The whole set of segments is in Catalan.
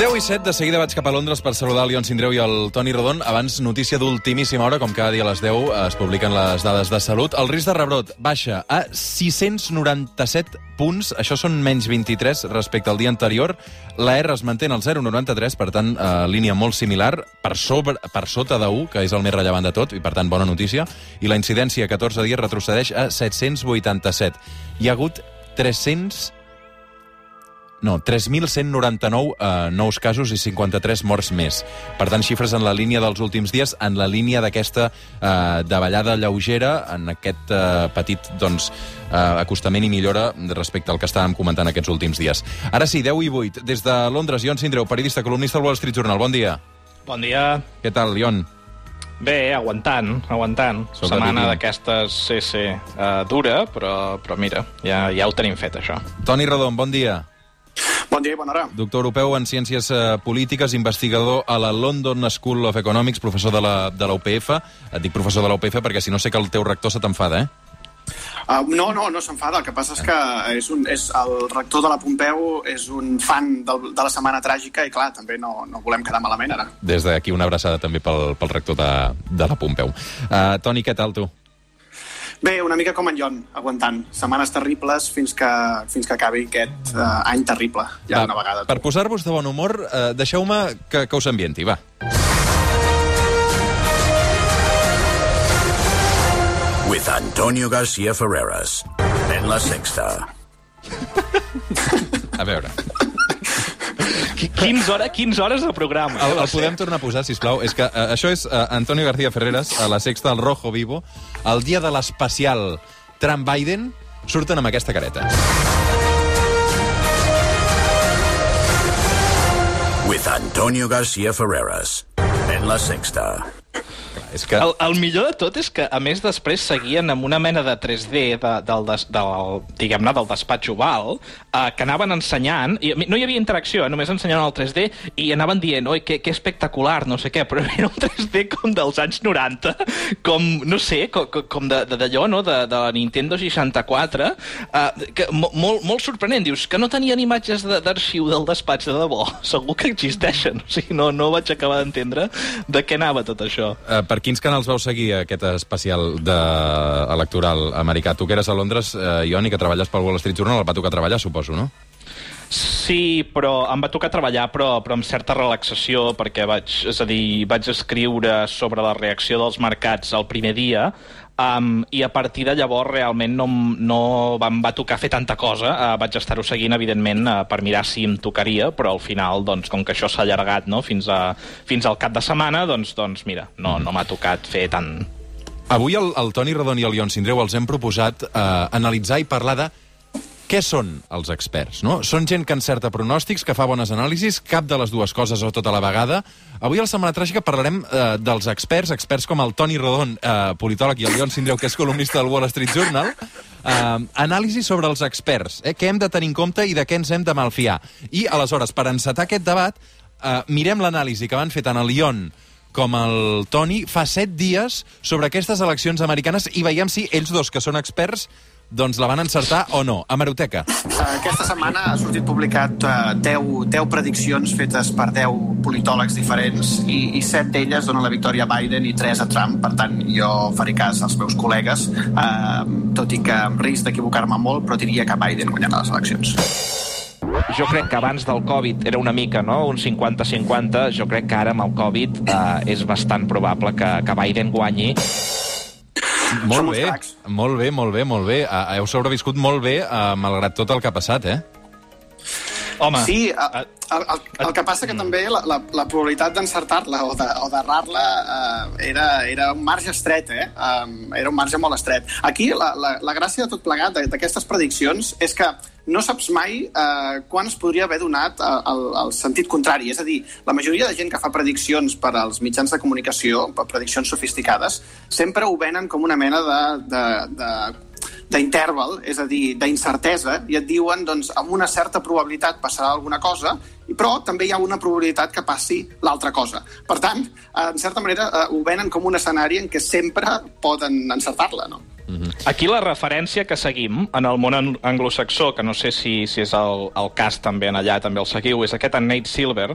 10 i 7, de seguida vaig cap a Londres per saludar el Ion Sindreu i el Toni Rodon. Abans, notícia d'ultimíssima hora, com cada dia a les 10 es publiquen les dades de salut. El risc de rebrot baixa a 697 punts, això són menys 23 respecte al dia anterior. La R es manté en el 0,93, per tant, eh, línia molt similar, per, sobre, per sota de 1, que és el més rellevant de tot, i per tant, bona notícia. I la incidència a 14 dies retrocedeix a 787. Hi ha hagut 300 no, 3.199 eh, nous casos i 53 morts més. Per tant, xifres en la línia dels últims dies, en la línia d'aquesta eh, davallada lleugera, en aquest eh, petit doncs, eh, acostament i millora respecte al que estàvem comentant aquests últims dies. Ara sí, 10 i 8, des de Londres, Ion Sindreu, periodista, columnista del Wall Street Journal. Bon dia. Bon dia. Què tal, Ion? Bé, aguantant, aguantant. Sobrevivint. Setmana d'aquestes, sí, sí, uh, dura, però, però mira, ja, ja ho tenim fet, això. Toni Rodon, bon dia. Bon dia i bona hora. Doctor europeu en Ciències eh, Polítiques, investigador a la London School of Economics, professor de la, de la UPF. Et dic professor de la UPF perquè si no sé que el teu rector se t'enfada, eh? Uh, no, no, no s'enfada. El que passa és que és un, és el rector de la Pompeu és un fan del, de la Setmana Tràgica i, clar, també no, no volem quedar malament ara. Des d'aquí una abraçada també pel, pel rector de, de la Pompeu. Uh, Toni, què tal, tu? Bé, una mica com en Jon, aguantant. Setmanes terribles fins que, fins que acabi aquest uh, any terrible, ja una vegada. Per posar-vos de bon humor, uh, deixeu-me que, que us ambienti, va. With Antonio García Ferreras. En la sexta. A veure, 15, hora, 15 hores de programa. el, el podem tornar a posar, si plau. És que uh, això és uh, Antonio García Ferreras, a la sexta, al Rojo Vivo, el dia de l'especial Trump-Biden, surten amb aquesta careta. With Antonio García Ferreras. En la sexta. És que... El, el millor de tot és que, a més, després seguien amb una mena de 3D de, del, des, del, diguem-ne, del despatx oval, eh, que anaven ensenyant, i no hi havia interacció, eh, només ensenyaven el 3D, i anaven dient, oi, que, que espectacular, no sé què, però era un 3D com dels anys 90, com, no sé, com, com de- de- d'allò, no?, de, de la Nintendo 64, eh, que, mo- molt, molt sorprenent, dius, que no tenien imatges de- d'arxiu del despatx de debò, segur que existeixen, o sigui, no, no vaig acabar d'entendre de què anava tot això. Uh, per quins canals vau seguir aquest especial de electoral americà? Tu que eres a Londres, uh, Ioni, que treballes pel Wall Street Journal, el va tocar treballar, suposo, no? Sí, però em va tocar treballar, però, però amb certa relaxació, perquè vaig, és a dir, vaig escriure sobre la reacció dels mercats el primer dia, um, i a partir de llavors realment no, no em va tocar fer tanta cosa. Uh, vaig estar-ho seguint, evidentment, uh, per mirar si em tocaria, però al final, doncs, com que això s'ha allargat no? fins, a, fins al cap de setmana, doncs, doncs mira, no, no m'ha tocat fer tant, Avui el, el Toni Rodon i el Ion Sindreu els hem proposat eh, analitzar i parlar de què són els experts, no? Són gent que encerta pronòstics, que fa bones anàlisis, cap de les dues coses o tota la vegada. Avui a la Setmana Tràgica parlarem eh, dels experts, experts com el Toni Rodon, eh, politòleg, i el Ion Sindreu, que és columnista del Wall Street Journal. Eh, anàlisi sobre els experts, eh, què hem de tenir en compte i de què ens hem de malfiar. I, aleshores, per encetar aquest debat, eh, mirem l'anàlisi que van fer tant el Ion com el Toni fa set dies sobre aquestes eleccions americanes i veiem si ells dos, que són experts, doncs la van encertar o no. A Maroteca. Aquesta setmana ha sortit publicat uh, 10, 10 prediccions fetes per 10 politòlegs diferents i, i 7 d'elles donen la victòria a Biden i 3 a Trump. Per tant, jo faré cas als meus col·legues, uh, tot i que amb risc d'equivocar-me molt, però diria que Biden guanyarà les eleccions. Jo crec que abans del Covid era una mica, no?, un 50-50. Jo crec que ara amb el Covid eh, és bastant probable que, que Biden guanyi. Molt bé, molt bé, molt bé, molt bé. Uh, heu sobreviscut molt bé, uh, malgrat tot el que ha passat, eh? Home, Sí, el, el, el, el que passa que també la, la, la probabilitat d'encertar-la o de- d'errar-la uh, era, era un marge estret, eh? Um, era un marge molt estret. Aquí la, la, la gràcia de tot plegat de- d'aquestes prediccions és que no saps mai uh, quan es podria haver donat uh, el, el sentit contrari. És a dir, la majoria de gent que fa prediccions per als mitjans de comunicació, per prediccions sofisticades, sempre ho venen com una mena de, de, de d'interval, és a dir, d'incertesa, i et diuen, doncs, amb una certa probabilitat passarà alguna cosa, però també hi ha una probabilitat que passi l'altra cosa. Per tant, eh, en certa manera, eh, ho venen com un escenari en què sempre poden encertar-la, no? Aquí la referència que seguim en el món an- anglosaxó, que no sé si, si és el, el cas també en allà, també el seguiu, és aquest en Nate Silver,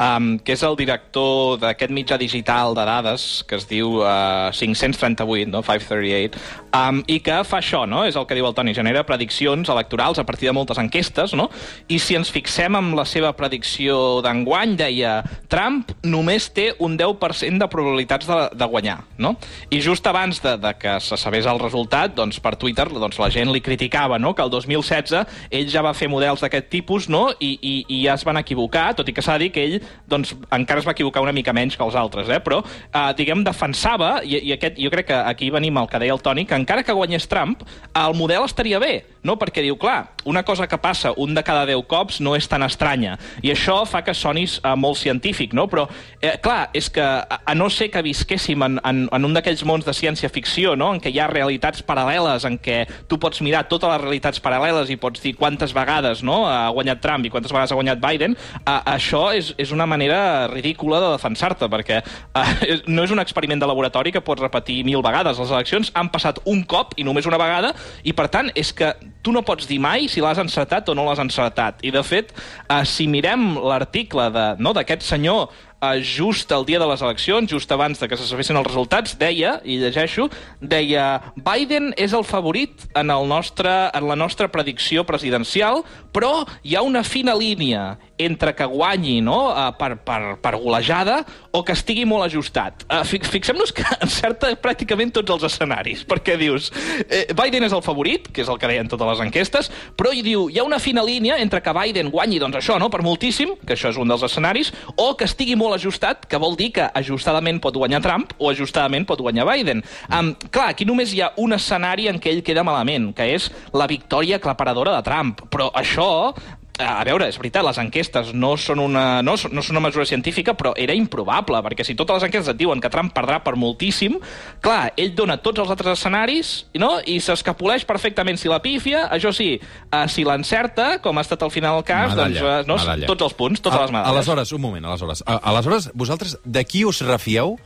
um, que és el director d'aquest mitjà digital de dades que es diu uh, 538, no? 538, um, i que fa això, no? és el que diu el Toni, genera prediccions electorals a partir de moltes enquestes, no? i si ens fixem en la seva predicció d'enguany, deia Trump només té un 10% de probabilitats de, de guanyar, no? I just abans de, de que se sabés el resultat, doncs per Twitter doncs, la gent li criticava no? que el 2016 ell ja va fer models d'aquest tipus no? I, i, i ja es van equivocar, tot i que s'ha de dir que ell doncs, encara es va equivocar una mica menys que els altres, eh? però eh, diguem defensava, i, i aquest, jo crec que aquí venim al que deia el Toni, que encara que guanyés Trump, el model estaria bé, no? perquè diu, clar, una cosa que passa un de cada 10 cops no és tan estranya, i això fa que sonis eh, molt científic, no? però eh, clar, és que a, a no ser que visquéssim en, en, en un d'aquells mons de ciència-ficció, no? en què hi ha realitats paral·leles, en què tu pots mirar totes les realitats paral·leles i pots dir quantes vegades no? ha guanyat Trump i quantes vegades ha guanyat Biden, eh, això és, és una manera ridícula de defensar-te, perquè eh, no és un experiment de laboratori que pots repetir mil vegades. Les eleccions han passat un cop i només una vegada, i per tant és que tu no pots dir mai si l'has encertat o no l'has encertat. I de fet, eh, si mirem l'article de- no, d'aquest senyor eh, just el dia de les eleccions, just abans de que se sabessin els resultats, deia, i llegeixo, deia Biden és el favorit en, el nostre, en la nostra predicció presidencial, però hi ha una fina línia entre que guanyi no, eh, per, per, per golejada o que estigui molt ajustat. Fi- Fixem-nos que encerta pràcticament tots els escenaris, perquè dius, eh, Biden és el favorit, que és el que deien totes les enquestes, però hi diu, hi ha una fina línia entre que Biden guanyi, doncs això, no?, per moltíssim, que això és un dels escenaris, o que estigui molt ajustat, que vol dir que ajustadament pot guanyar Trump o ajustadament pot guanyar Biden. Um, clar, aquí només hi ha un escenari en què ell queda malament, que és la victòria aclaparadora de Trump, però això a veure, és veritat, les enquestes no són, una, no, no són una mesura científica, però era improbable, perquè si totes les enquestes et diuen que Trump perdrà per moltíssim, clar, ell dona tots els altres escenaris no? i s'escapoleix perfectament si la pífia, això sí, eh, si l'encerta, com ha estat al final el cas, Medalla, doncs eh, no, medalla. tots els punts, totes A- les medalles. Aleshores, un moment, aleshores. A- Aleshores, vosaltres, de qui us refieu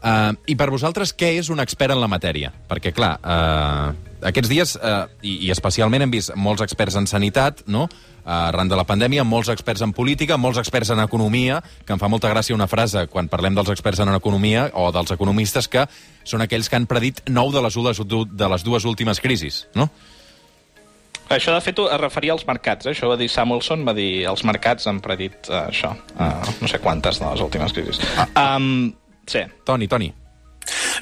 Uh, I per vosaltres, què és un expert en la matèria? Perquè, clar, uh, aquests dies, uh, i, i especialment hem vist molts experts en sanitat, no?, uh, arran de la pandèmia, molts experts en política, molts experts en economia, que em fa molta gràcia una frase quan parlem dels experts en economia o dels economistes que són aquells que han predit nou de les, dues- de les dues últimes crisis, no? Això, de fet, es referia als mercats. Eh? Això va dir Samuelson, va dir els mercats han predit uh, això, uh, no sé quantes de les últimes crisis. Um, sí. Toni, Toni.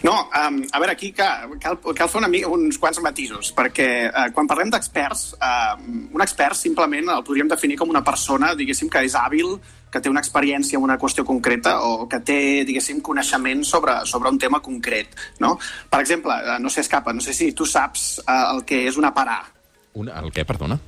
No, um, a veure, aquí cal, cal, fer una uns quants matisos, perquè uh, quan parlem d'experts, uh, un expert simplement el podríem definir com una persona, diguéssim, que és hàbil, que té una experiència en una qüestió concreta o que té, diguéssim, coneixement sobre, sobre un tema concret, no? Per exemple, uh, no sé, escapa, no sé si tu saps uh, el que és una parà. Una, el què, perdona?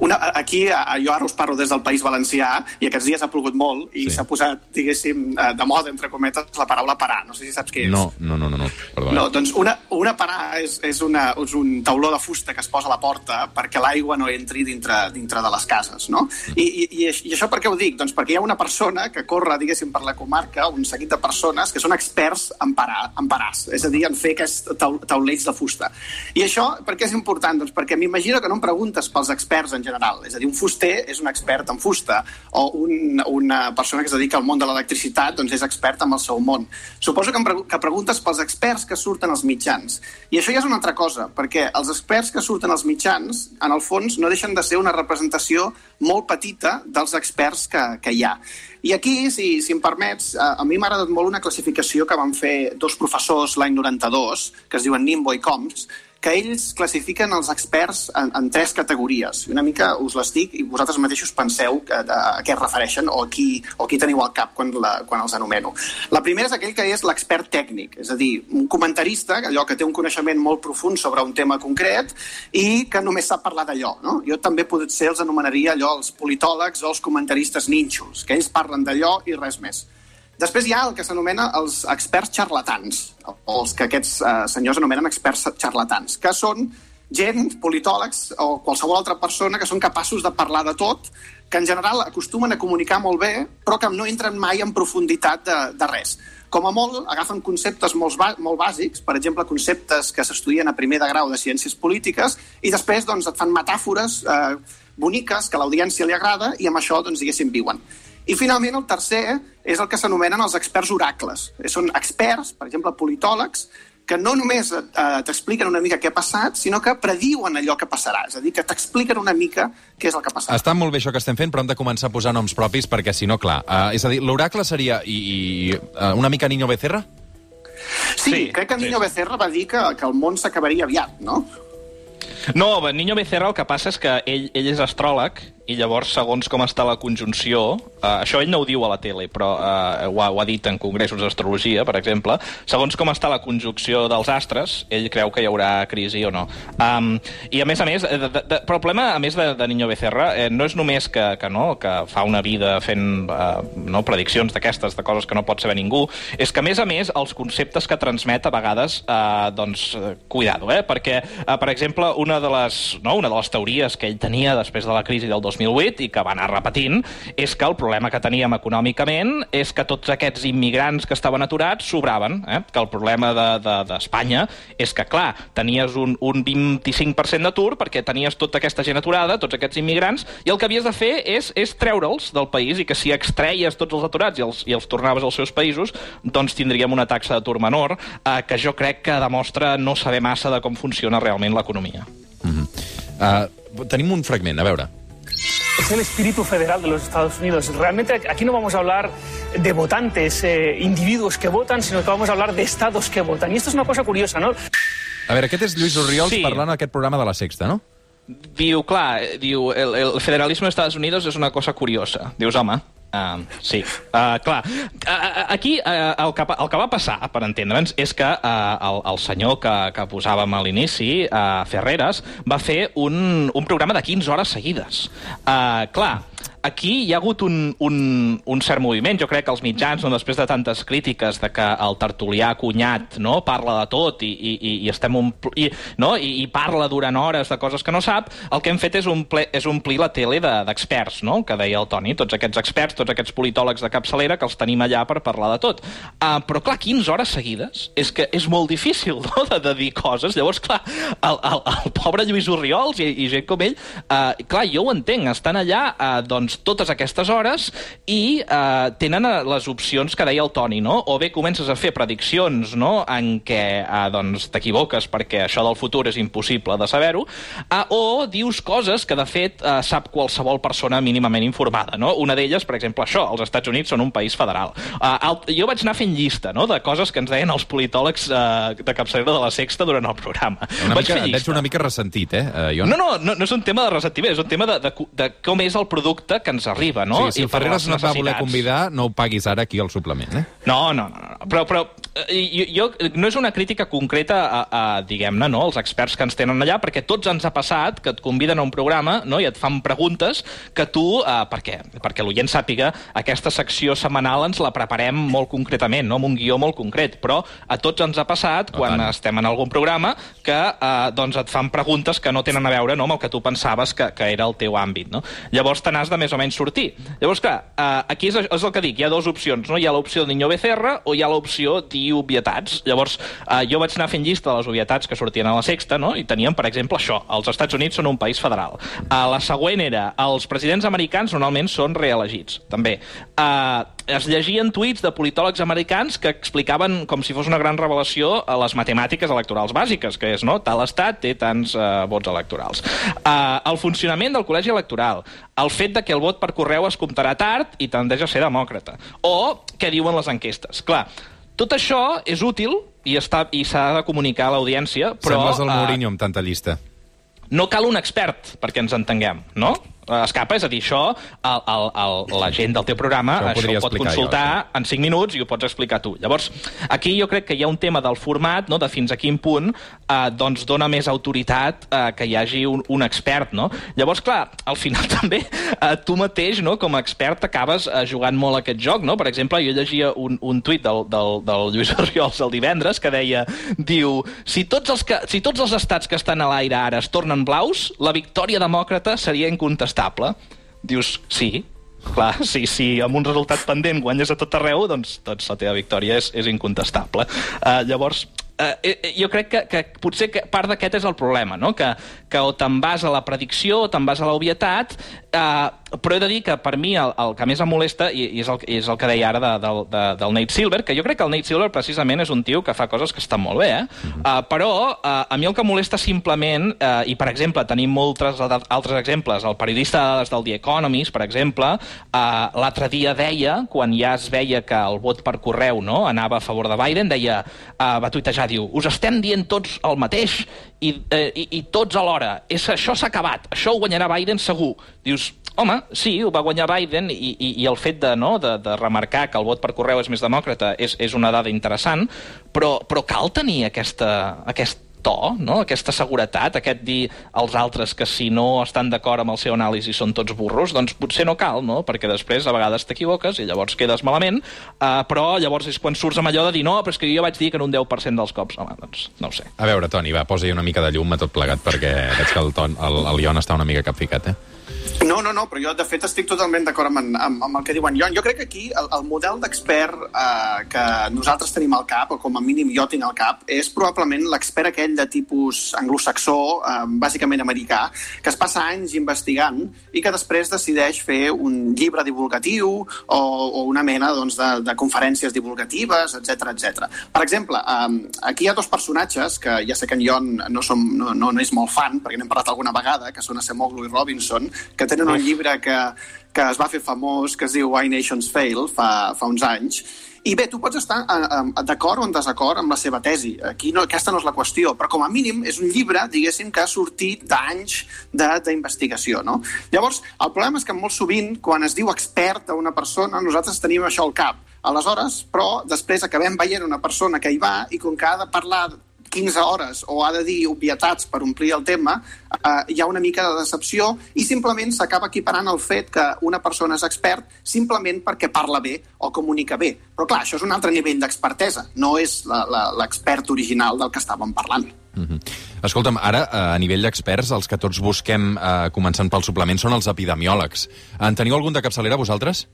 Una, aquí, a- jo ara us parlo des del País Valencià, i aquests dies ha plogut molt, i Sí. s'ha posat, diguéssim, eh, de moda, entre cometes, la paraula parar. No sé si saps què és. No, no, no, no, no. perdona. No, doncs una, una parà és, és, una, és un tauló de fusta que es posa a la porta perquè l'aigua no entri dintre, dintre de les cases, no? I, i, i, I això per què ho dic? Doncs perquè hi ha una persona que corre, diguéssim, per la comarca, un seguit de persones que són experts en, parar, en parars, és a dir, en fer aquests tau, taulells de fusta. I això per què és important? Doncs perquè m'imagino que no em preguntes pels experts en general, és a dir, un fuster és un expert en fusta, o un, una persona que es dedica al món de l'electricitat doncs és expert en el seu món. Suposo que, em pregu- que preguntes pels experts que surten als mitjans. I això ja és una altra cosa, perquè els experts que surten als mitjans, en el fons, no deixen de ser una representació molt petita dels experts que, que hi ha. I aquí, si, si em permets, a, a mi m'ha agradat molt una classificació que van fer dos professors l'any 92, que es diuen Nimbo i Combs, que ells classifiquen els experts en, en tres categories. Una mica us les dic i vosaltres mateixos penseu a, a, a què es refereixen o a qui, o qui teniu al cap quan, la, quan els anomeno. La primera és aquell que és l'expert tècnic, és a dir, un comentarista, allò que té un coneixement molt profund sobre un tema concret i que només sap parlar d'allò. No? Jo també potser els anomenaria allò els politòlegs o els comentaristes nínxols, que ells parlen d'allò i res més. Després hi ha el que s'anomena els experts xarlatans, els que aquests eh, senyors anomenen experts xarlatans, que són gent, politòlegs o qualsevol altra persona que són capaços de parlar de tot, que en general acostumen a comunicar molt bé, però que no entren mai en profunditat de, de res. Com a molt, agafen conceptes molt, molt bàsics, per exemple, conceptes que s'estudien a primer de grau de ciències polítiques, i després doncs, et fan metàfores eh, boniques que a l'audiència li agrada i amb això, doncs, diguéssim, viuen. I finalment el tercer és el que s'anomenen els experts oracles. Són experts, per exemple, politòlegs, que no només eh, t'expliquen una mica què ha passat, sinó que prediuen allò que passarà. És a dir, que t'expliquen una mica què és el que passarà. Està molt bé això que estem fent, però hem de començar a posar noms propis, perquè si no, clar... Uh, és a dir, l'oracle seria i, i uh, una mica Niño Becerra? Sí, sí crec que Niño sí. Becerra va dir que, que el món s'acabaria aviat, no? No, Niño Becerra el que passa és que ell, ell és astròleg i llavors, segons com està la conjunció, eh, això ell no ho diu a la tele, però eh, ho, ha, ho ha dit en congressos d'astrologia, per exemple, segons com està la conjunció dels astres, ell creu que hi haurà crisi o no. Um, I a més a més, de, de, de, però el problema, a més de, de Niño Becerra, eh, no és només que, que, no, que fa una vida fent eh, no, prediccions d'aquestes, de coses que no pot saber ningú, és que, a més a més, els conceptes que transmet a vegades, eh, doncs, cuidado, eh? perquè, eh, per exemple, una de, les, no, una de les teories que ell tenia després de la crisi del 2000 2008 i que va anar repetint, és que el problema que teníem econòmicament és que tots aquests immigrants que estaven aturats sobraven, eh? que el problema d'Espanya de, de, és que, clar, tenies un, un 25% d'atur perquè tenies tota aquesta gent aturada, tots aquests immigrants, i el que havies de fer és, és treure'ls del país i que si extreies tots els aturats i els, i els tornaves als seus països, doncs tindríem una taxa d'atur menor, eh, que jo crec que demostra no saber massa de com funciona realment l'economia. Mm -hmm. uh, tenim un fragment, a veure es el espíritu federal de los Estados Unidos. Realmente aquí no vamos a hablar de votantes, eh, individuos que votan, sino que vamos a hablar de estados que votan. Y esto es una cosa curiosa, ¿no? A veure, aquest és Lluís Oriols sí. parlant aquest programa de la Sexta, no? Diu, clar, diu, el, el federalisme dels Estats Units és una cosa curiosa. Dius, home, Uh, sí, uh, clar. Uh, aquí uh, el, que, el que va passar, per entendre'ns, és que uh, el, el senyor que, que posàvem a l'inici, uh, Ferreres, va fer un, un programa de 15 hores seguides. Uh, clar, aquí hi ha hagut un, un, un cert moviment. Jo crec que els mitjans, no, després de tantes crítiques de que el tertulià cunyat no, parla de tot i, i, i, estem un, i, no, i, i parla durant hores de coses que no sap, el que hem fet és, omple, és omplir la tele d'experts, de, no? que deia el Toni, tots aquests experts, tots aquests politòlegs de capçalera que els tenim allà per parlar de tot. Uh, però, clar, 15 hores seguides és que és molt difícil no? de, de dir coses. Llavors, clar, el, el, el pobre Lluís Oriols i, i gent com ell, uh, clar, jo ho entenc, estan allà uh, doncs, doncs, totes aquestes hores i eh, tenen eh, les opcions que deia el Toni, no? O bé comences a fer prediccions no? en què eh, doncs, t'equivoques perquè això del futur és impossible de saber-ho, eh, o dius coses que, de fet, eh, sap qualsevol persona mínimament informada. No? Una d'elles, per exemple, això, els Estats Units són un país federal. Eh, el, jo vaig anar fent llista no? de coses que ens deien els politòlegs eh, de capçalera de la Sexta durant el programa. Una vaig mica, fer llista. una mica ressentit, eh, jo No, no, no, no és un tema de ressentiment, és un tema de, de, de com és el producte que ens arriba, no? Sí, si el Ferreres no et va voler convidar, no ho paguis ara aquí al suplement, eh? No, no, no. no. Però, però jo, jo, no és una crítica concreta a, a diguem-ne, no, els experts que ens tenen allà, perquè tots ens ha passat que et conviden a un programa no, i et fan preguntes que tu, eh, perquè, perquè l'oient sàpiga, aquesta secció setmanal ens la preparem molt concretament, no, amb un guió molt concret, però a tots ens ha passat, quan tant. estem en algun programa, que eh, doncs et fan preguntes que no tenen a veure no, amb el que tu pensaves que, que era el teu àmbit. No? Llavors te n'has de més o menys sortir. Llavors, clar, eh, aquí és, és el que dic, hi ha dues opcions, no? Hi ha l'opció de Niño Becerra o hi ha l'opció dir obvietats. Llavors, eh, jo vaig anar fent llista de les obvietats que sortien a la sexta, no? I teníem, per exemple, això, els Estats Units són un país federal. Uh, la següent era, els presidents americans normalment són reelegits, també. Uh, es llegien tuits de politòlegs americans que explicaven com si fos una gran revelació a les matemàtiques electorals bàsiques, que és, no?, tal estat té tants uh, vots electorals. Uh, el funcionament del col·legi electoral, el fet de que el vot per correu es comptarà tard i tendeix a ser demòcrata, o què diuen les enquestes. Clar, tot això és útil i està i s'ha de comunicar a l'audiència, però... Sembles el eh, Mourinho amb tanta llista. no cal un expert perquè ens entenguem, no? Escapa, és a dir, això, el, el, el, la gent del teu programa, Això això, ho pot consultar en 5 minuts i ho pots explicar tu. Llavors, aquí jo crec que hi ha un tema del format, no?, de fins a quin punt eh, doncs dona més autoritat eh, que hi hagi un, un expert, no? Llavors, clar, al final també eh, tu mateix, no?, com a expert, acabes eh, jugant molt aquest joc, no? Per exemple, jo llegia un, un tuit del, del, del Lluís Oriols el divendres que deia, diu, si tots els, que, si tots els estats que estan a l'aire ara es tornen blaus, la victòria demòcrata seria incontestable. Dius, sí, clar, sí, sí, amb un resultat pendent guanyes a tot arreu, doncs, doncs la teva victòria és, és incontestable. Uh, llavors, uh, jo crec que, que potser que part d'aquest és el problema, no? que, que o te'n vas a la predicció o te'n vas a l'obvietat, uh, però he de dir que per mi el, el que més em molesta, i, i és, el, és el que deia ara de, de, de, del Nate Silver, que jo crec que el Nate Silver precisament és un tio que fa coses que estan molt bé, eh? uh, però uh, a mi el que molesta simplement, uh, i per exemple tenim molts altres exemples, el periodista de dades del The Economist, per exemple, uh, l'altre dia deia, quan ja es veia que el vot per correu no, anava a favor de Biden, deia, uh, va tuitejar, diu, us estem dient tots el mateix i, eh, i, i tots alhora. És, això s'ha acabat, això ho guanyarà Biden segur. Dius, home, sí, ho va guanyar Biden i, i, i el fet de, no, de, de remarcar que el vot per correu és més demòcrata és, és una dada interessant, però, però cal tenir aquesta, aquest to, no? aquesta seguretat, aquest dir als altres que si no estan d'acord amb el seu anàlisi són tots burros, doncs potser no cal, no? perquè després a vegades t'equivoques i llavors quedes malament, uh, però llavors és quan surts amb allò de dir no, però és que jo vaig dir que en un 10% dels cops, home, doncs no ho sé. A veure, Toni, va, posa-hi una mica de llum a tot plegat, perquè veig que el, ton, el, el Ion està una mica capficat, eh? No, no, no, però jo de fet estic totalment d'acord amb, amb, amb el que diuen. Jo, jo crec que aquí el, el model d'expert eh, que nosaltres tenim al cap, o com a mínim jo tinc al cap, és probablement l'expert aquell de tipus anglosaxó, eh, bàsicament americà, que es passa anys investigant i que després decideix fer un llibre divulgatiu o, o una mena doncs, de, de conferències divulgatives, etc etc. Per exemple, eh, aquí hi ha dos personatges que ja sé que en Jon no, som, no, no, no és molt fan, perquè n'hem parlat alguna vegada, que són Acemoglu i Robinson, que tenen un llibre que, que es va fer famós, que es diu Why Nations Fail, fa, fa uns anys, i bé, tu pots estar uh, d'acord o en desacord amb la seva tesi. Aquí no, aquesta no és la qüestió, però com a mínim és un llibre, diguéssim, que ha sortit d'anys d'investigació, no? Llavors, el problema és que molt sovint, quan es diu expert a una persona, nosaltres tenim això al cap. Aleshores, però, després acabem veient una persona que hi va i com que ha de parlar 15 hores o ha de dir obvietats per omplir el tema, eh, hi ha una mica de decepció i simplement s'acaba equiparant el fet que una persona és expert simplement perquè parla bé o comunica bé. Però clar, això és un altre nivell d'expertesa, no és l'expert original del que estàvem parlant. Mm -hmm. Escolta'm, ara, eh, a nivell d'experts, els que tots busquem, eh, començant pel suplement, són els epidemiòlegs. En teniu algun de capçalera, vosaltres?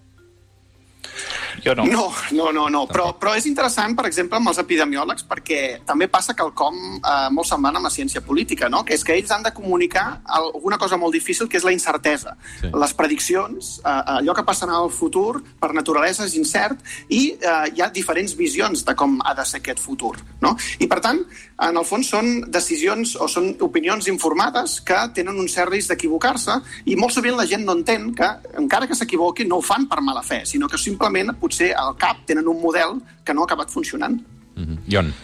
Jo no. No, no, no, no. Però, però és interessant, per exemple, amb els epidemiòlegs, perquè també passa quelcom eh, molt semblant amb la ciència política, no? que és que ells han de comunicar alguna cosa molt difícil, que és la incertesa. Sí. Les prediccions, eh, allò que passarà al futur, per naturalesa és incert, i eh, hi ha diferents visions de com ha de ser aquest futur. No? I, per tant, en el fons són decisions o són opinions informades que tenen un cert risc d'equivocar-se i molt sovint la gent no entén que, encara que s'equivoqui, no ho fan per mala fe, sinó que simplement potser al cap tenen un model que no ha acabat funcionant. Mm -hmm. Ion.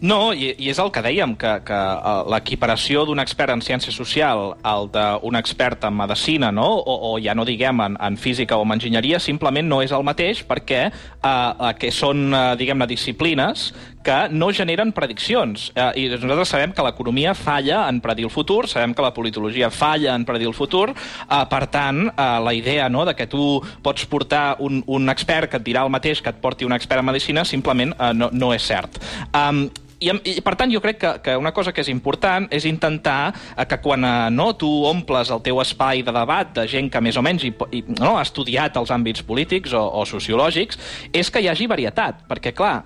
No, i, i és el que dèiem, que, que uh, l'equiparació d'un expert en ciència social al d'un expert en medicina, no? o, o ja no diguem en, en física o en enginyeria, simplement no és el mateix perquè uh, que són, uh, diguem-ne, disciplines que no generen prediccions. Uh, I nosaltres sabem que l'economia falla en predir el futur, sabem que la politologia falla en predir el futur, uh, per tant, uh, la idea no, de que tu pots portar un, un expert que et dirà el mateix que et porti un expert en medicina simplement uh, no, no és cert. I, i per tant jo crec que, que una cosa que és important és intentar eh, que quan eh, no, tu omples el teu espai de debat de gent que més o menys i, i, no, ha estudiat els àmbits polítics o, o sociològics, és que hi hagi varietat, perquè clar,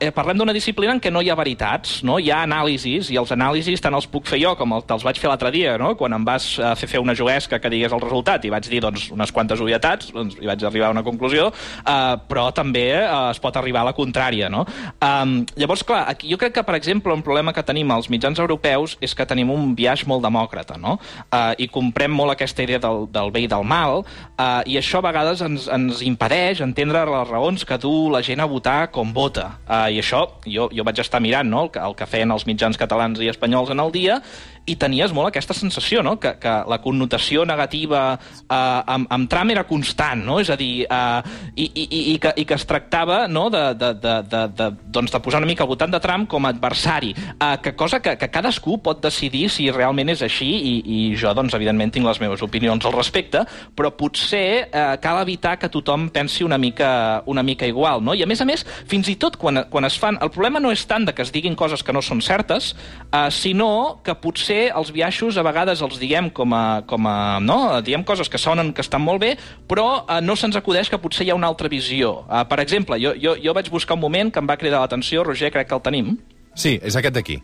eh, parlem d'una disciplina en què no hi ha veritats, no? hi ha anàlisis, i els anàlisis tant els puc fer jo com el, te'ls vaig fer l'altre dia, no? quan em vas eh, fer fer una juguesca que digués el resultat i vaig dir doncs, unes quantes obvietats, doncs, i vaig arribar a una conclusió, eh, però també eh, es pot arribar a la contrària. No? Um, llavors, clar, aquí jo crec que, per exemple, un problema que tenim als mitjans europeus és que tenim un viatge molt demòcrata, no? Uh, I comprem molt aquesta idea del, del bé i del mal, uh, i això a vegades ens, ens impedeix entendre les raons que du la gent a votar com vota. Uh, I això, jo, jo vaig estar mirant no? el, que, el que feien els mitjans catalans i espanyols en el dia, i tenies molt aquesta sensació, no?, que, que la connotació negativa eh, amb, amb Trump era constant, no?, és a dir, eh, i, i, i, que, i que es tractava, no?, de, de, de, de, de, doncs de posar una mica al voltant de Trump com a adversari, eh, que cosa que, que cadascú pot decidir si realment és així, i, i jo, doncs, evidentment, tinc les meves opinions al respecte, però potser eh, cal evitar que tothom pensi una mica, una mica igual, no? I a més a més, fins i tot quan, quan es fan... El problema no és tant de que es diguin coses que no són certes, eh, sinó que potser els biaixos a vegades els diem com a... Com a no? Diem coses que sonen que estan molt bé, però eh, no se'ns acudeix que potser hi ha una altra visió. Eh, per exemple, jo, jo, jo vaig buscar un moment que em va cridar l'atenció, Roger, crec que el tenim. Sí, és aquest d'aquí.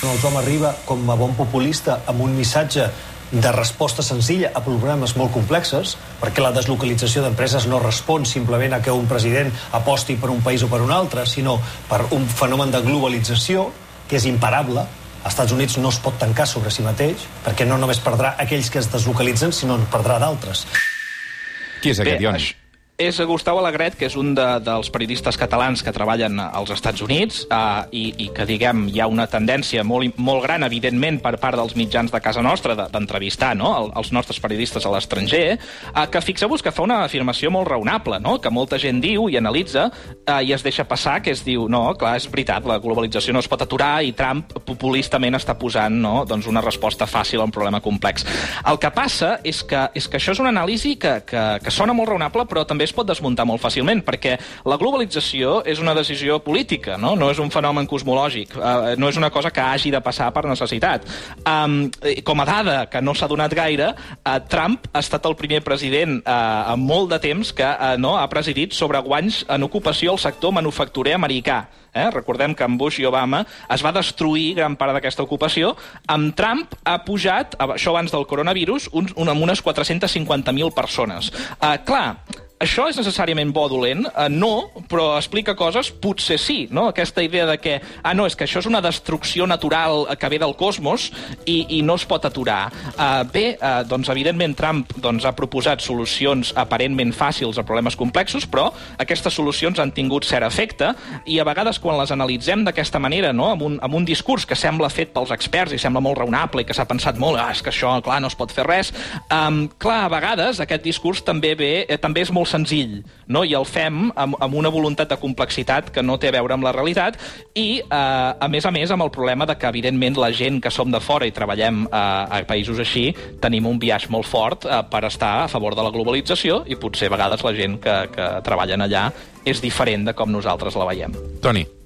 El Tom arriba com a bon populista amb un missatge de resposta senzilla a problemes molt complexes, perquè la deslocalització d'empreses no respon simplement a que un president aposti per un país o per un altre, sinó per un fenomen de globalització que és imparable, als Estats Units no es pot tancar sobre si mateix, perquè no només perdrà aquells que es deslocalitzen, sinó en perdrà d'altres. Qui és aquest, Bé, Ioni? això- és Gustau Alegret, que és un de, dels periodistes catalans que treballen als Estats Units eh, i, i que, diguem, hi ha una tendència molt, molt gran, evidentment, per part dels mitjans de casa nostra de- d'entrevistar no? El, els nostres periodistes a l'estranger, eh, que fixeu-vos que fa una afirmació molt raonable, no? que molta gent diu i analitza eh, i es deixa passar, que es diu, no, clar, és veritat, la globalització no es pot aturar i Trump populistament està posant no, doncs una resposta fàcil a un problema complex. El que passa és que, és que això és una anàlisi que, que, que sona molt raonable, però també es pot desmuntar molt fàcilment, perquè la globalització és una decisió política, no, no és un fenomen cosmològic, uh, no és una cosa que hagi de passar per necessitat. Um, com a dada que no s'ha donat gaire, uh, Trump ha estat el primer president uh, en molt de temps que uh, no ha presidit sobre guanys en ocupació al sector manufacturer americà. Eh? Recordem que amb Bush i Obama es va destruir gran part d'aquesta ocupació. Amb Trump ha pujat, això abans del coronavirus, un, un, amb unes 450.000 persones. Uh, clar, això és necessàriament bo o dolent? Uh, no, però explica coses, potser sí, no? Aquesta idea de que, ah, no, és que això és una destrucció natural que ve del cosmos i, i no es pot aturar. Uh, bé, uh, doncs, evidentment, Trump doncs, ha proposat solucions aparentment fàcils a problemes complexos, però aquestes solucions han tingut cert efecte i a vegades quan les analitzem d'aquesta manera, no? amb, un, amb un discurs que sembla fet pels experts i sembla molt raonable i que s'ha pensat molt, ah, és que això, clar, no es pot fer res, um, clar, a vegades aquest discurs també ve, eh, també és molt senzill, no? i el fem amb, amb una voluntat de complexitat que no té a veure amb la realitat i, eh, a més a més, amb el problema de que, evidentment, la gent que som de fora i treballem eh, a països així tenim un viatge molt fort eh, per estar a favor de la globalització i potser a vegades la gent que, que treballen allà és diferent de com nosaltres la veiem. Toni.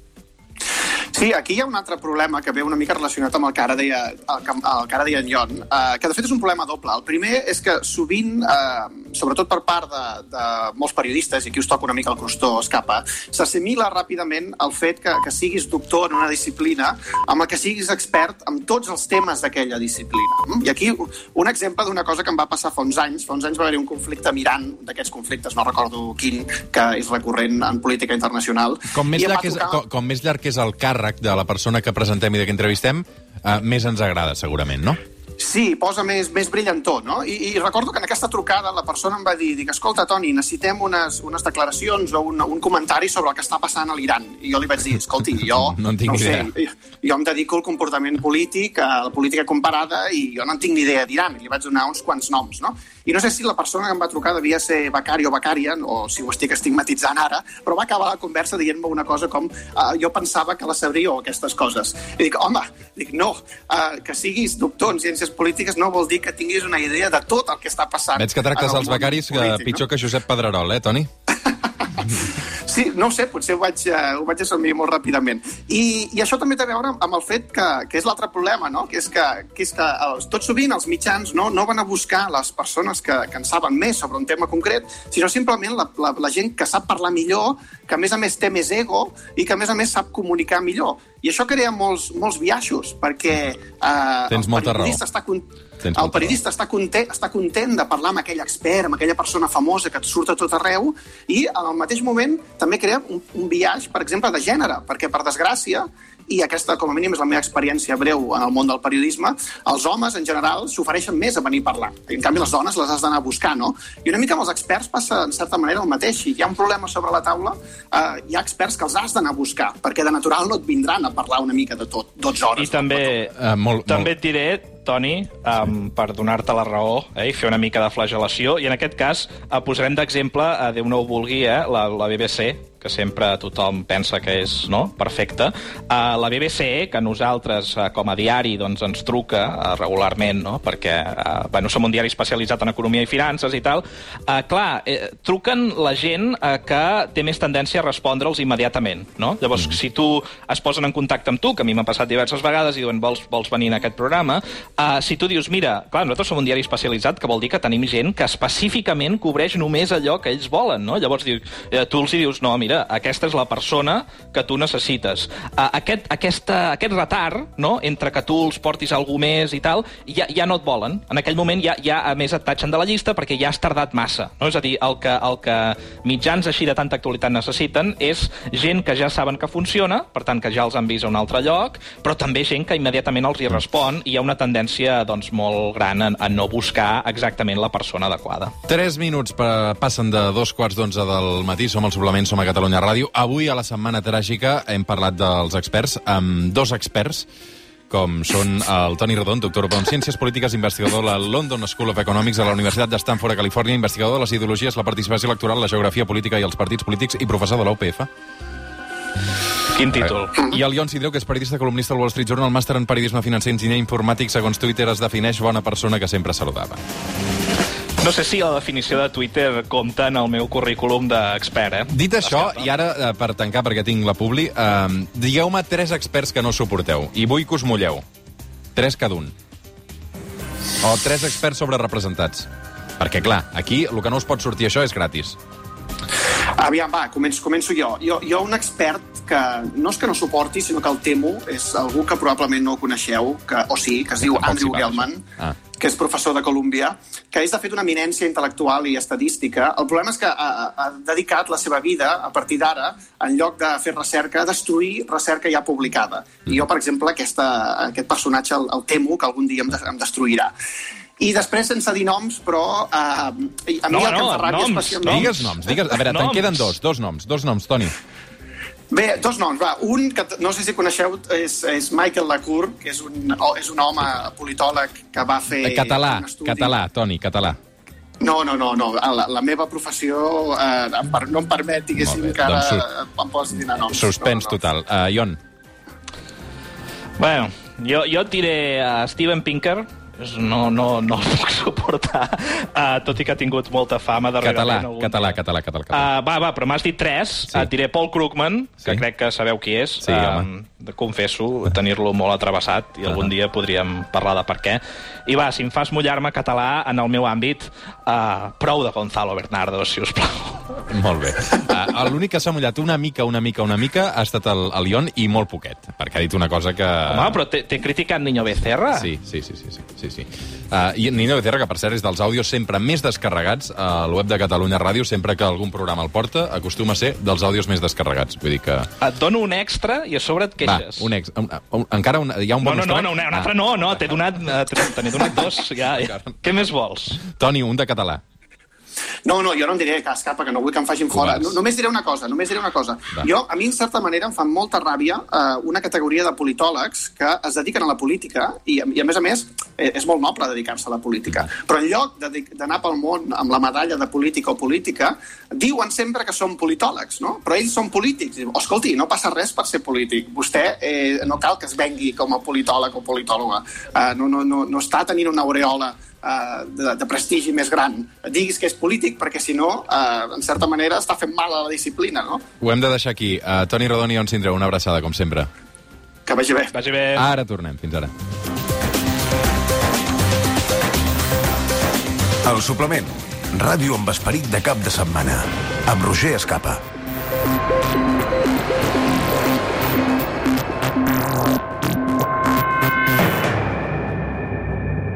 Sí, aquí hi ha un altre problema que ve una mica relacionat amb el que ara deia, el que, el que ara deia en Jon, eh, que de fet és un problema doble. El primer és que sovint, eh, sobretot per part de, de molts periodistes, i aquí us toca una mica el crostó escapa, s'assimila ràpidament el fet que, que siguis doctor en una disciplina amb el que siguis expert en tots els temes d'aquella disciplina. I aquí un exemple d'una cosa que em va passar fa uns anys. Fa uns anys va haver un conflicte amb Iran, d'aquests conflictes, no recordo quin, que és recurrent en política internacional. Com més, llarg és, tocar- com, com més llarg és el càrrec de la persona que presentem i de que entrevistem, eh, més ens agrada, segurament, no? Sí, posa més, més brillantor, no? I, I recordo que en aquesta trucada la persona em va dir, dic, escolta, Toni, necessitem unes, unes declaracions o un, un comentari sobre el que està passant a l'Iran. I jo li vaig dir, escolti, jo No en tinc idea. Sé, jo, jo em dedico al comportament polític, a la política comparada, i jo no en tinc ni idea d'Iran. I li vaig donar uns quants noms, no? I no sé si la persona que em va trucar devia ser becari o becària, o si ho estic estigmatitzant ara, però va acabar la conversa dient-me una cosa com uh, jo pensava que la sabríeu, aquestes coses. I dic, home, dic, no, uh, que siguis doctor en ciències polítiques no vol dir que tinguis una idea de tot el que està passant. Veig que tractes el els becaris que polític, pitjor que Josep Pedrerol, eh, Toni? Sí, no ho sé, potser ho vaig, uh, ho vaig assumir molt ràpidament. I, I això també té a veure amb el fet que, que és l'altre problema, no? que és que, que, és que els, tot sovint els mitjans no, no van a buscar les persones que, que en saben més sobre un tema concret, sinó simplement la, la, la gent que sap parlar millor, que a més a més té més ego i que a més a més sap comunicar millor. I això crea molts, molts biaixos, perquè eh, Tens el periodista està con... Tens el periodista està content, està content de parlar amb aquell expert, amb aquella persona famosa que et surt a tot arreu, i el mateix moment també crea un, un biaix, per exemple, de gènere, perquè, per desgràcia, i aquesta, com a mínim, és la meva experiència breu en el món del periodisme, els homes, en general, s'ofereixen més a venir a parlar. En canvi, les dones les has d'anar a buscar, no? I una mica amb els experts passa, en certa manera, el mateix. Si hi ha un problema sobre la taula, eh, hi ha experts que els has d'anar a buscar, perquè de natural no et vindran a parlar una mica de tot, 12 hores. I també, Uh, molt, també et diré, Toni, um, per donar-te la raó eh, i fer una mica de flagelació, i en aquest cas eh, posarem d'exemple, eh, Déu no ho vulgui, eh, la, la BBC, que sempre tothom pensa que és no, perfecta. Uh, la BBC, que nosaltres uh, com a diari doncs, ens truca uh, regularment, no? perquè uh, bueno, som un diari especialitzat en economia i finances i tal, uh, clar, eh, truquen la gent uh, que té més tendència a respondre'ls immediatament. No? Llavors, mm. si tu es posen en contacte amb tu, que a mi m'ha passat diverses vegades i diuen vols, vols venir en aquest programa, uh, si tu dius, mira, clar, nosaltres som un diari especialitzat, que vol dir que tenim gent que específicament cobreix només allò que ells volen, no? Llavors eh, tu els dius, no, mira, aquesta és la persona que tu necessites. Uh, aquest, aquesta, aquest retard, no?, entre que tu els portis algú més i tal, ja, ja no et volen. En aquell moment ja, ja a més et tatxen de la llista perquè ja has tardat massa. No? És a dir, el que, el que mitjans així de tanta actualitat necessiten és gent que ja saben que funciona, per tant que ja els han vist a un altre lloc, però també gent que immediatament els hi respon i hi ha una tendència doncs, molt gran a, a no buscar exactament la persona adequada. 3 minuts per, passen de dos quarts d'onze del matí. Som al suplement, som a Catalunya Ràdio. Avui, a la Setmana Tràgica, hem parlat dels experts, amb dos experts, com són el Toni Rodon, doctor en Ciències Polítiques, investigador de la London School of Economics a la Universitat de Stanford, a Califòrnia, investigador de les ideologies, la participació electoral, la geografia política i els partits polítics i professor de la UPF. Quin títol? I el Ion Sidreu, que és periodista columnista al Wall Street Journal, màster en periodisme financer i enginyer informàtic, segons Twitter es defineix bona persona que sempre saludava. No sé si la definició de Twitter compta en el meu currículum d'expert, eh? Dit això, i ara, eh, per tancar, perquè tinc la publi, eh, digueu-me tres experts que no suporteu, i vull que us mulleu. Tres cada un. O tres experts sobre representats. Perquè, clar, aquí el que no us pot sortir això és gratis. Aviam, va, començo, començo jo. jo. Jo un expert que no és que no suporti, sinó que el temo, és algú que probablement no coneixeu, que, o sí, que es diu Tampoc Andrew Gelman, Ah. que és professor de Colúmbia, que és, de fet, una eminència intel·lectual i estadística. El problema és que ha, ha dedicat la seva vida, a partir d'ara, en lloc de fer recerca, a destruir recerca ja publicada. I jo, per exemple, aquesta, aquest personatge el, el temo que algun dia em, de, em destruirà. I després, sense dir noms, però eh, a mi No, el que no, em fa ràbia noms, especialment... Digues noms, digues... A veure, te'n queden dos, dos noms, dos noms, Toni. Bé, dos noms, va. Un, que no sé si coneixeu, és, és Michael Lacour, que és un, és un home politòleg que va fer... Eh, català, un estudi... català, Toni, català. No, no, no, no. La, la meva professió eh, em per, no em permet, diguéssim, bé, que ara doncs em posi dinar noms. Suspens no, no. total. Uh, Ion, Bueno, jo, jo et diré a Steven Pinker, no, no, no el puc suportar, uh, tot i que ha tingut molta fama català, darrerament. algun català, català, català, català. Uh, va, va, però m'has dit tres. Sí. Et diré Paul Krugman, que Sí. crec que sabeu qui és. Sí, home. confesso tenir-lo molt atrevessat i algun dia podríem parlar de per què. I va, si em fas mullar-me català en el meu àmbit, uh, prou de Gonzalo Bernardo, si us plau. Molt bé. Uh, L'únic que s'ha mullat una mica, una mica, una mica ha estat el, el Ion i molt poquet, perquè ha dit una cosa que... Home, però t'he t'he criticat Niño Becerra. Sí, sí, sí, sí, sí, sí, sí. Uh, I Nino Becerra, que per cert és dels àudios sempre més descarregats a la web de Catalunya Ràdio, sempre que algun programa el porta, acostuma a ser dels àudios més descarregats. Vull dir que... Et dono un extra i a sobre et Va, queixes. un ex... Un, un, encara un, hi ha un No, bonus no, no, no, un, un Ah. altre no, no, t'he donat, te te donat dos, ja, ja. Què més vols? Toni, un de català. No, no, jo no en diré cas cap, que no vull que em facin fora. No, només diré una cosa, només diré una cosa. Va. Jo, a mi, en certa manera, em fa molta ràbia eh, una categoria de politòlegs que es dediquen a la política i, i a més a més, eh, és molt noble dedicar-se a la política. Però en lloc de- d'anar pel món amb la medalla de política o política, diuen sempre que són politòlegs, no? Però ells són polítics. Diu, escolti, no passa res per ser polític. Vostè eh, no cal que es vengui com a politòleg o politòloga. Eh, no, no, no, no està tenint una aureola de, de prestigi més gran. Diguis que és polític, perquè si no, eh, en certa manera, està fent mal a la disciplina, no? Ho hem de deixar aquí. Uh, Toni Rodoni i on Sindreu, una abraçada, com sempre. Que vagi bé. Vagi bé. Ara tornem. Fins ara. El suplement. Ràdio amb esperit de cap de setmana. Amb Roger Escapa.